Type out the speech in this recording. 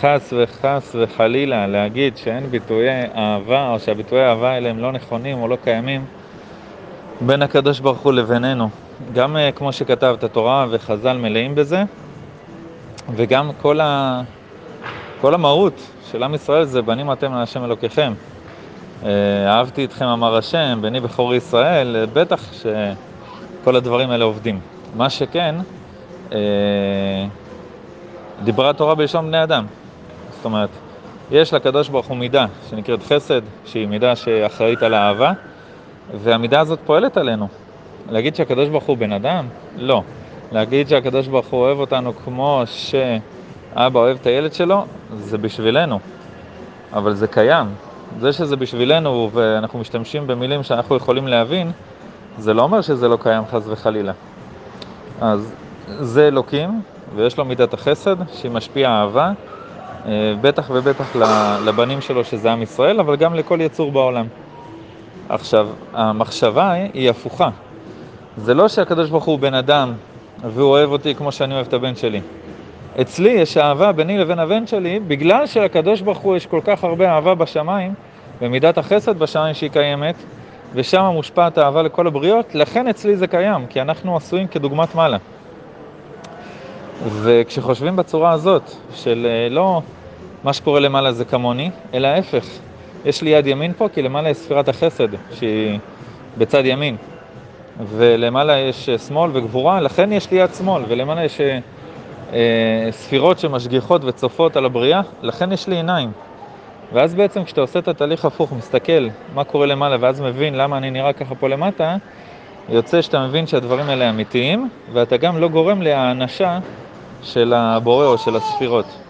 חס וחס וחלילה להגיד שאין ביטויי אהבה או שהביטויי אהבה האלה הם לא נכונים או לא קיימים בין הקדוש ברוך הוא לבינינו. גם כמו שכתבת, תורה וחז"ל מלאים בזה וגם כל, ה... כל המהות של עם ישראל זה בנים אתם להשם אלוקיכם. אהבתי אתכם אמר השם, בני בכור ישראל, בטח שכל הדברים האלה עובדים. מה שכן, דיברה התורה בלשון בני אדם. אומרת, יש לקדוש ברוך הוא מידה שנקראת חסד, שהיא מידה שאחראית על האהבה, והמידה הזאת פועלת עלינו. להגיד שהקדוש ברוך הוא בן אדם? לא. להגיד שהקדוש ברוך הוא אוהב אותנו כמו שאבא אוהב את הילד שלו, זה בשבילנו. אבל זה קיים. זה שזה בשבילנו ואנחנו משתמשים במילים שאנחנו יכולים להבין, זה לא אומר שזה לא קיים חס וחלילה. אז זה אלוקים, ויש לו מידת החסד, שהיא משפיעה אהבה, בטח ובטח לבנים שלו שזה עם ישראל, אבל גם לכל יצור בעולם. עכשיו, המחשבה היא הפוכה. זה לא שהקדוש ברוך הוא בן אדם, והוא אוהב אותי כמו שאני אוהב את הבן שלי. אצלי יש אהבה ביני לבין הבן שלי, בגלל שלקדוש ברוך הוא יש כל כך הרבה אהבה בשמיים, ומידת החסד בשמיים שהיא קיימת, ושם מושפעת האהבה לכל הבריות, לכן אצלי זה קיים, כי אנחנו עשויים כדוגמת מעלה. וכשחושבים בצורה הזאת, של לא מה שקורה למעלה זה כמוני, אלא ההפך. יש לי יד ימין פה, כי למעלה יש ספירת החסד, שהיא בצד ימין. ולמעלה יש שמאל וגבורה, לכן יש לי יד שמאל, ולמעלה יש אה, ספירות שמשגיחות וצופות על הבריאה, לכן יש לי עיניים. ואז בעצם כשאתה עושה את התהליך הפוך, מסתכל מה קורה למעלה, ואז מבין למה אני נראה ככה פה למטה, יוצא שאתה מבין שהדברים האלה אמיתיים, ואתה גם לא גורם להאנשה של הבורא או של הספירות.